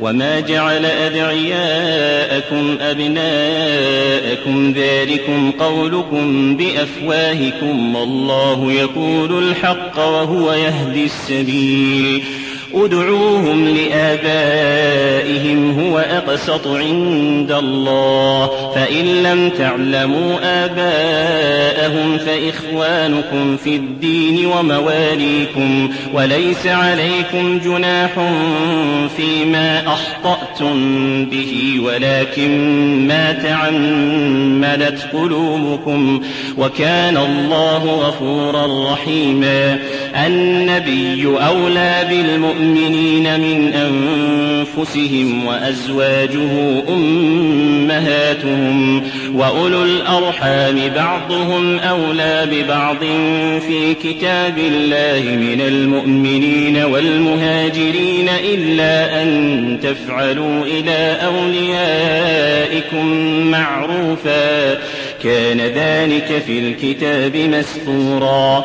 وما جعل أدعياءكم أبناءكم ذلكم قولكم بأفواهكم والله يقول الحق وهو يهدي السبيل ادعوهم لآبائهم هو أقسط عند الله. فإن لم تعلموا آباءهم فإخوانكم في الدين ومواليكم وليس عليكم جناح فيما أخطأتم به ولكن ما تعمدت قلوبكم. وكان الله غفورا رحيما. النبي أولى بالمؤمنين من أنفسهم وأزواجه أمهاتهم وأولو الأرحام بعضهم أولى ببعض في كتاب الله من المؤمنين والمهاجرين إلا أن تفعلوا إلى أوليائكم معروفا كان ذلك في الكتاب مسطورا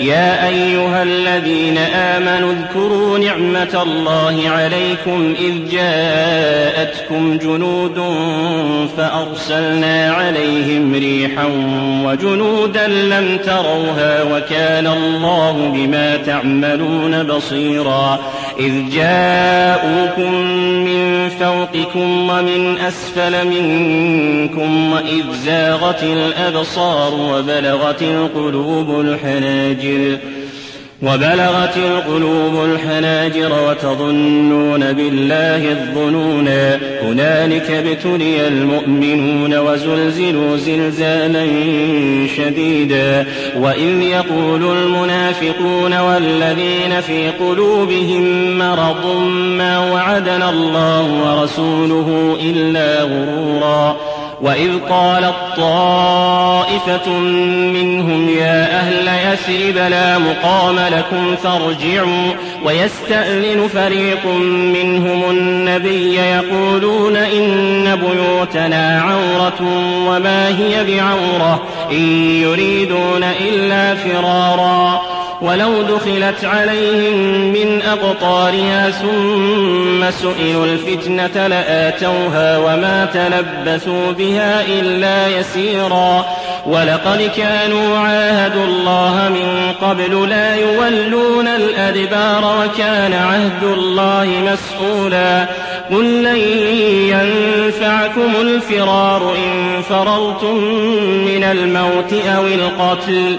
يا أيها الذين آمنوا اذكروا نعمة الله عليكم إذ جاءتكم جنود فأرسلنا عليهم ريحا وجنودا لم تروها وكان الله بما تعملون بصيرا إذ جاءوكم من فوقكم ومن أسفل منكم وإذ زاغت الأبصار وبلغت القلوب الحناجر وبلغت القلوب الحناجر وتظنون بالله الظنونا هنالك ابتلي المؤمنون وزلزلوا زلزالا شديدا. وإذ يقول المنافقون والذين في قلوبهم مرض ما وعدنا الله ورسوله إلا غرورا. وإذ قالت طائفة منهم يا أهل يثرب لا مقام لكم فارجعوا ويستأذن فريق منهم النبي يقولون إن بيوتنا عورة وما هي بعورة إن يريدون إلا فرارا ولو دخلت عليهم من أقطارها ثم سئلوا الفتنة لآتوها وما تلبثوا بها إلا يسيرا ولقد كانوا عاهدوا الله من قبل لا يولون الأدبار وكان عهد الله مسؤولا قل لن ينفعكم الفرار إن فررتم من الموت أو القتل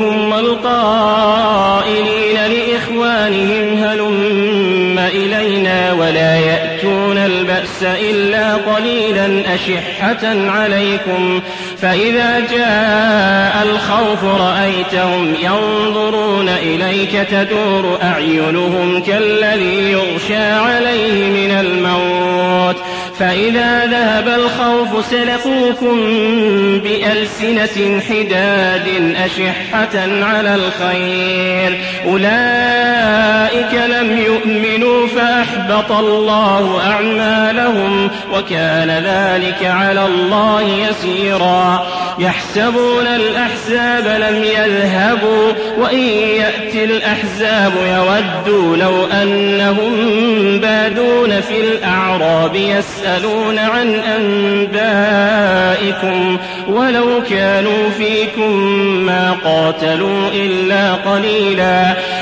منكم والقائلين لإخوانهم هلم إلينا ولا يأتون البأس إلا قليلا أشحة عليكم فإذا جاء الخوف رأيتهم ينظرون إليك تدور أعينهم كالذي يغشى عليه من الموت فإذا ذهب الخوف سلقوكم بألسنة حداد أشحة على الخير. أولئك لم يؤمنوا فأحبط الله أعمالهم وكان ذلك على الله يسيرا. يحسبون الأحزاب لم يذهبوا وإن يأتي الأحزاب يودوا لو أنهم بادون في الأعراب يسألون عن أنبائكم ولو كانوا فيكم ما قاتلوا إلا قليلا.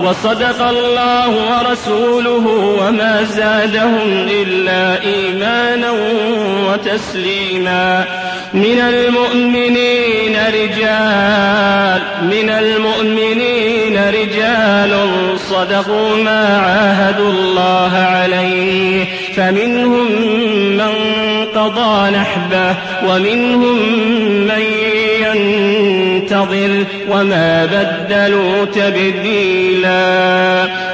وصدق الله ورسوله وما زادهم إلا إيمانا وتسليما. من المؤمنين رجال من المؤمنين رجال صدقوا ما عاهدوا الله عليه. فمنهم من قضى نحبه ومنهم من ينتظر وما بدلوا تبديلا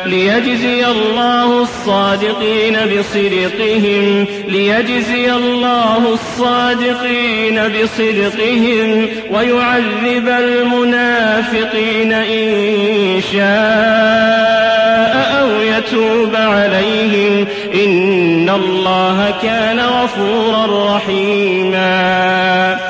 ليجزي الله الصادقين بصدقهم ليجزي الله الصادقين بصدقهم ويعذب المنافقين إن شاء أو يتوب عليهم. إن الله كان غفورا رحيما.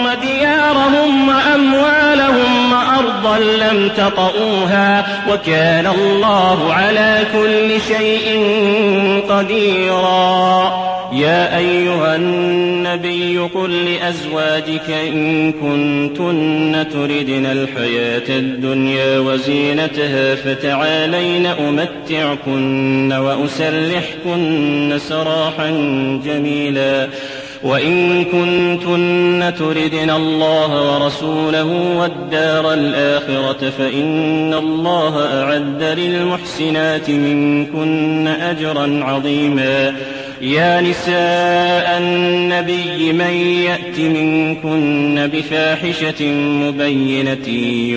وديارهم وأموالهم وأرضا لم تطئوها وكان الله على كل شيء قديرا. يا أيها النبي قل لأزواجك إن كنتن تردن الحياة الدنيا وزينتها فتعالين أمتعكن وأسرحكن سراحا جميلا. وإن كنتن تردن الله ورسوله والدار الآخرة فإن الله أعد للمحسنات منكن أجرا عظيما. يا نساء النبي من يأت منكن بفاحشة مبينة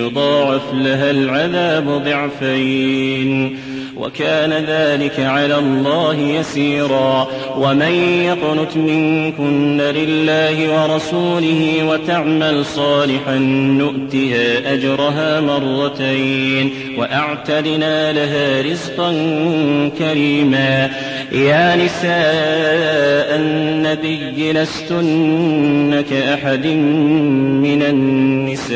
يضاعف لها العذاب ضعفين. وكان ذلك على الله يسيرا. ومن يقنت منكن لله ورسوله وتعمل صالحا نؤتها أجرها مرتين وأعتدنا لها رزقا كريما. يا نساء النبي لستن كأحد من النساء.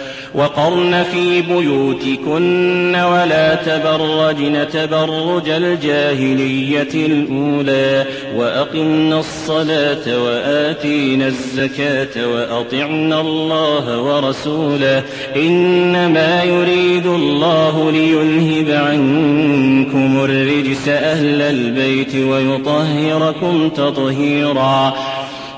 وقرن في بيوتكن ولا تبرجن تبرج الجاهلية الأولى وأقمن الصلاة وآتينا الزكاة وأطعنا الله ورسوله إنما يريد الله لينهب عنكم الرجس أهل البيت ويطهركم تطهيرا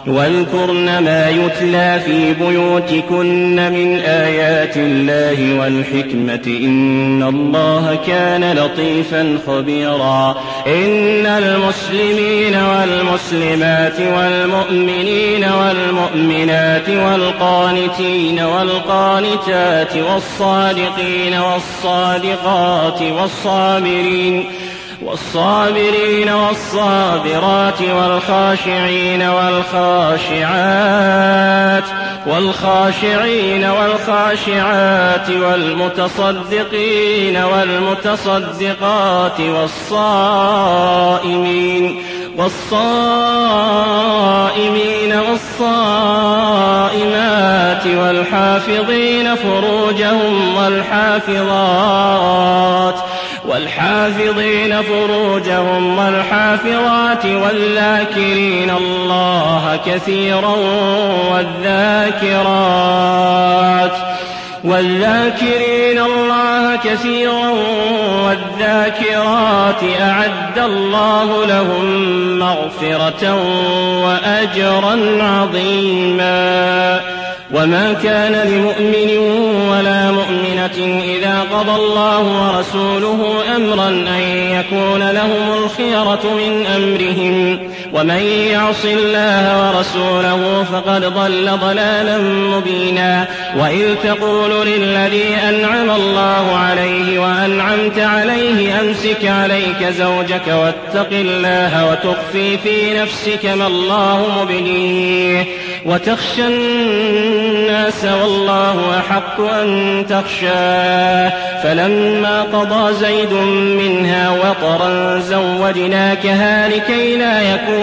واذكرن ما يتلى في بيوتكن من آيات الله والحكمة إن الله كان لطيفا خبيرا. إن المسلمين والمسلمات والمؤمنين والمؤمنات والقانتين والقانتات والصادقين والصادقات والصابرين والصابرين والصابرات والخاشعين والخاشعات والخاشعين والخاشعات والمتصدقين والمتصدقات والصائمين والصائمين والصائمات والحافظين فروجهم والحافظات والحافظين فروجهم والحافظات والذاكرين الله كثيرا والذاكرات والذاكرين الله كثيرا والذاكرات أعد الله لهم مغفرة وأجرا عظيما وما كان لمؤمن ولا مؤمنة إذا قضى الله ورسوله أمرا أن يكون لهم الخيرة من أمرهم. ومن يعص الله ورسوله فقد ضل ضلالا مبينا وإذ تقول للذي أنعم الله عليه وأنعمت عليه أمسك عليك زوجك واتق الله وتخفي في نفسك ما الله مبديه وتخشى الناس والله أحق أن تخشاه فلما قضى زيد منها وطرا زوجناكها لكي لا يكون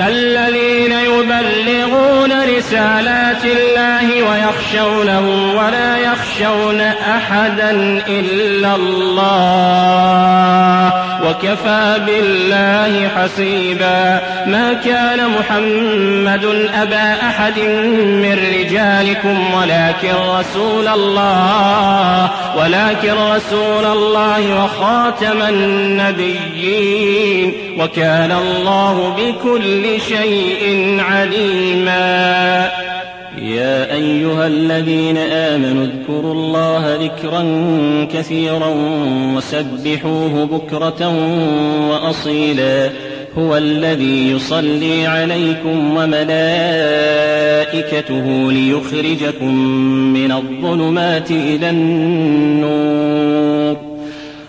الذين يبلغون رسالات الله ويخشونه ولا يخشون أحدا إلا الله وكفى بالله حسيبا ما كان محمد أبا أحد من رجالكم ولكن رسول الله ولكن رسول الله وخاتم النبيين وكان الله بكل شيء عليما. يا أيها الذين آمنوا اذكروا الله ذكرا كثيرا وسبحوه بكرة وأصيلا. هو الذي يصلي عليكم وملائكته ليخرجكم من الظلمات إلى النور.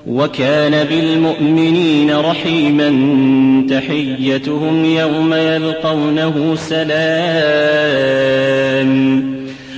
وكان بالمؤمنين رحيما تحيتهم يوم يلقونه سلام.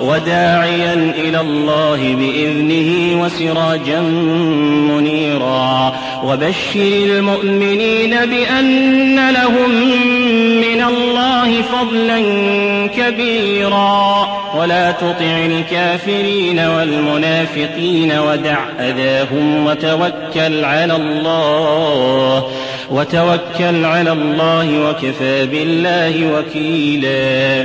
وداعيا إلى الله بإذنه وسراجا منيرا. وبشر المؤمنين بأن لهم من الله فضلا كبيرا. ولا تطع الكافرين والمنافقين ودع أذاهم وتوكل على الله. وتوكل على الله وكفى بالله وكيلا.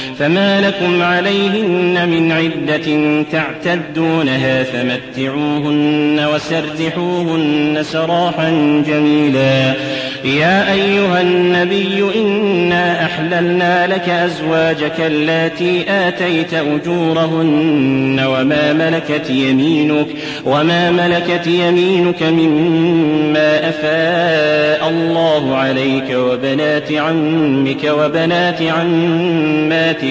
فما لكم عليهن من عدة تعتدونها فمتعوهن وسرحوهن سراحا جميلا. يا أيها النبي إنا أحللنا لك أزواجك اللاتي آتيت أجورهن وما ملكت يمينك وما ملكت يمينك مما أفاء الله عليك وبنات عمك وبنات عماتك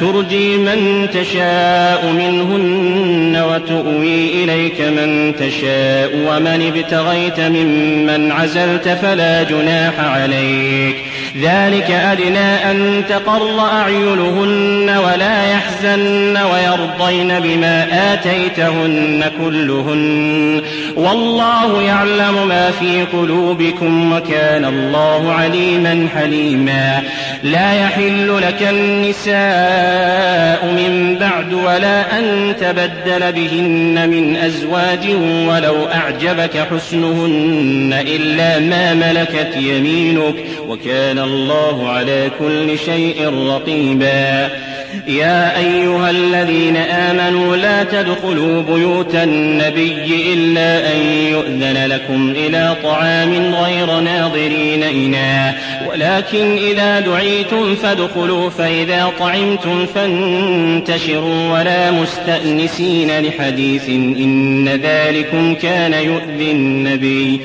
ترجي من تشاء منهن وتؤوي إليك من تشاء ومن ابتغيت ممن عزلت فلا جناح عليك. ذلك أدنى أن تقر أعينهن ولا يحزن ويرضين بما آتيتهن كلهن. والله يعلم ما في قلوبكم وكان الله عليما حليما. لا يحل لك النساء من بعد ولا أن تبدل بهن من أزواج ولو أعجبك حسنهن إلا ما ملكت يمينك. وكان الله على كل شيء رقيبا. يا أيها الذين آمنوا لا تدخلوا بيوت النبي إلا أن يؤذن لكم إلى طعام غير ناظرين إناه ولكن إذا دعيتم فادخلوا فإذا طعمتم فانتشروا ولا مستأنسين لحديث إن ذلكم كان يؤذي النبي.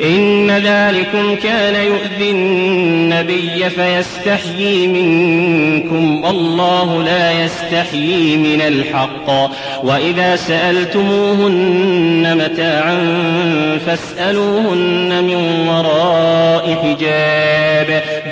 إن ذلكم كان يؤذي النبي فيستحيي منكم والله لا يستحيي من الحق. وإذا سألتموهن متاعا فاسألوهن من وراء حجاب.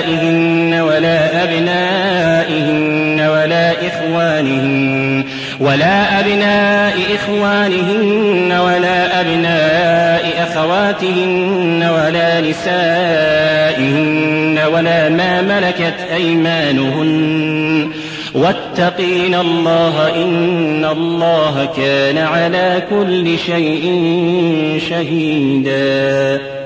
آبائهن ولا أبنائهن ولا إخوانهن ولا أبناء إخوانهن ولا أبناء أخواتهن ولا نسائهن ولا ما ملكت أيمانهن واتقين الله إن الله كان على كل شيء شهيدا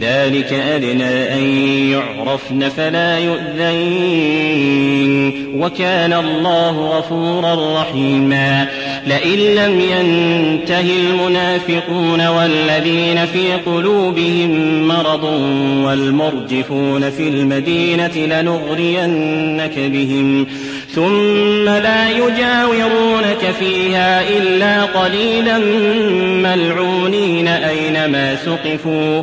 ذلك أدنى أن يعرفن فلا يؤذين. وكان الله غفورا رحيما. لئن لم ينته المنافقون والذين في قلوبهم مرض والمرجفون في المدينة لنغرينك بهم. ثم لا يجاورونك فيها إلا قليلا ملعونين أينما ثقفوا.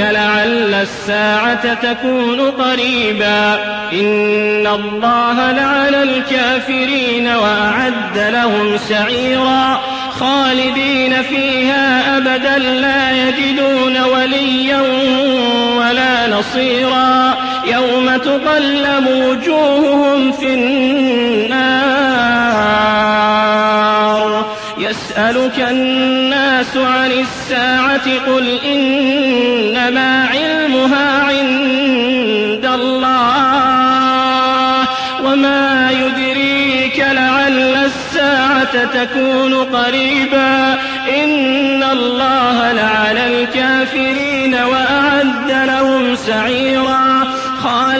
لعل الساعة تكون قريبا. إن الله لعن الكافرين وأعد لهم سعيرا. خالدين فيها أبدا لا يجدون وليا ولا نصيرا. يوم تقلب وجوههم في النار. يسألك الناس عن الساعة قل إنما علمها عند الله وما يدريك لعل الساعة تكون قريبا إن الله لعن الكافرين وأعد لهم سعيرا. خالدين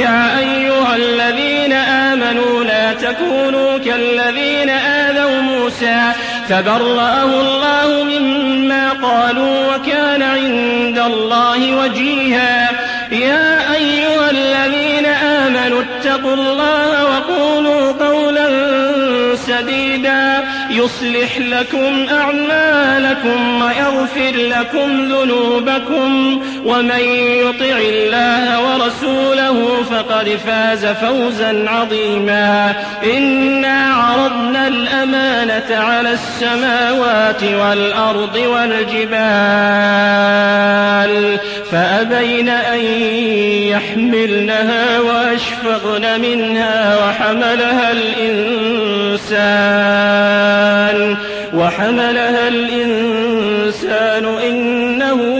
يا أيها الذين آمنوا لا تكونوا كالذين آذوا موسى فبرأه الله مما قالوا وكان عند الله وجيها. يا أيها الذين آمنوا اتقوا الله وقولوا قولا سديدا. يصلح لكم أعمالكم ويغفر لكم ذنوبكم. ومن يطع الله ورسوله فقد فاز فوزا عظيما. إنا عرضنا الأمانة على السماوات والأرض والجبال فأبين أن يحملنها وأشفقن منها وحملها الإنسان وحملها الإنسان إنه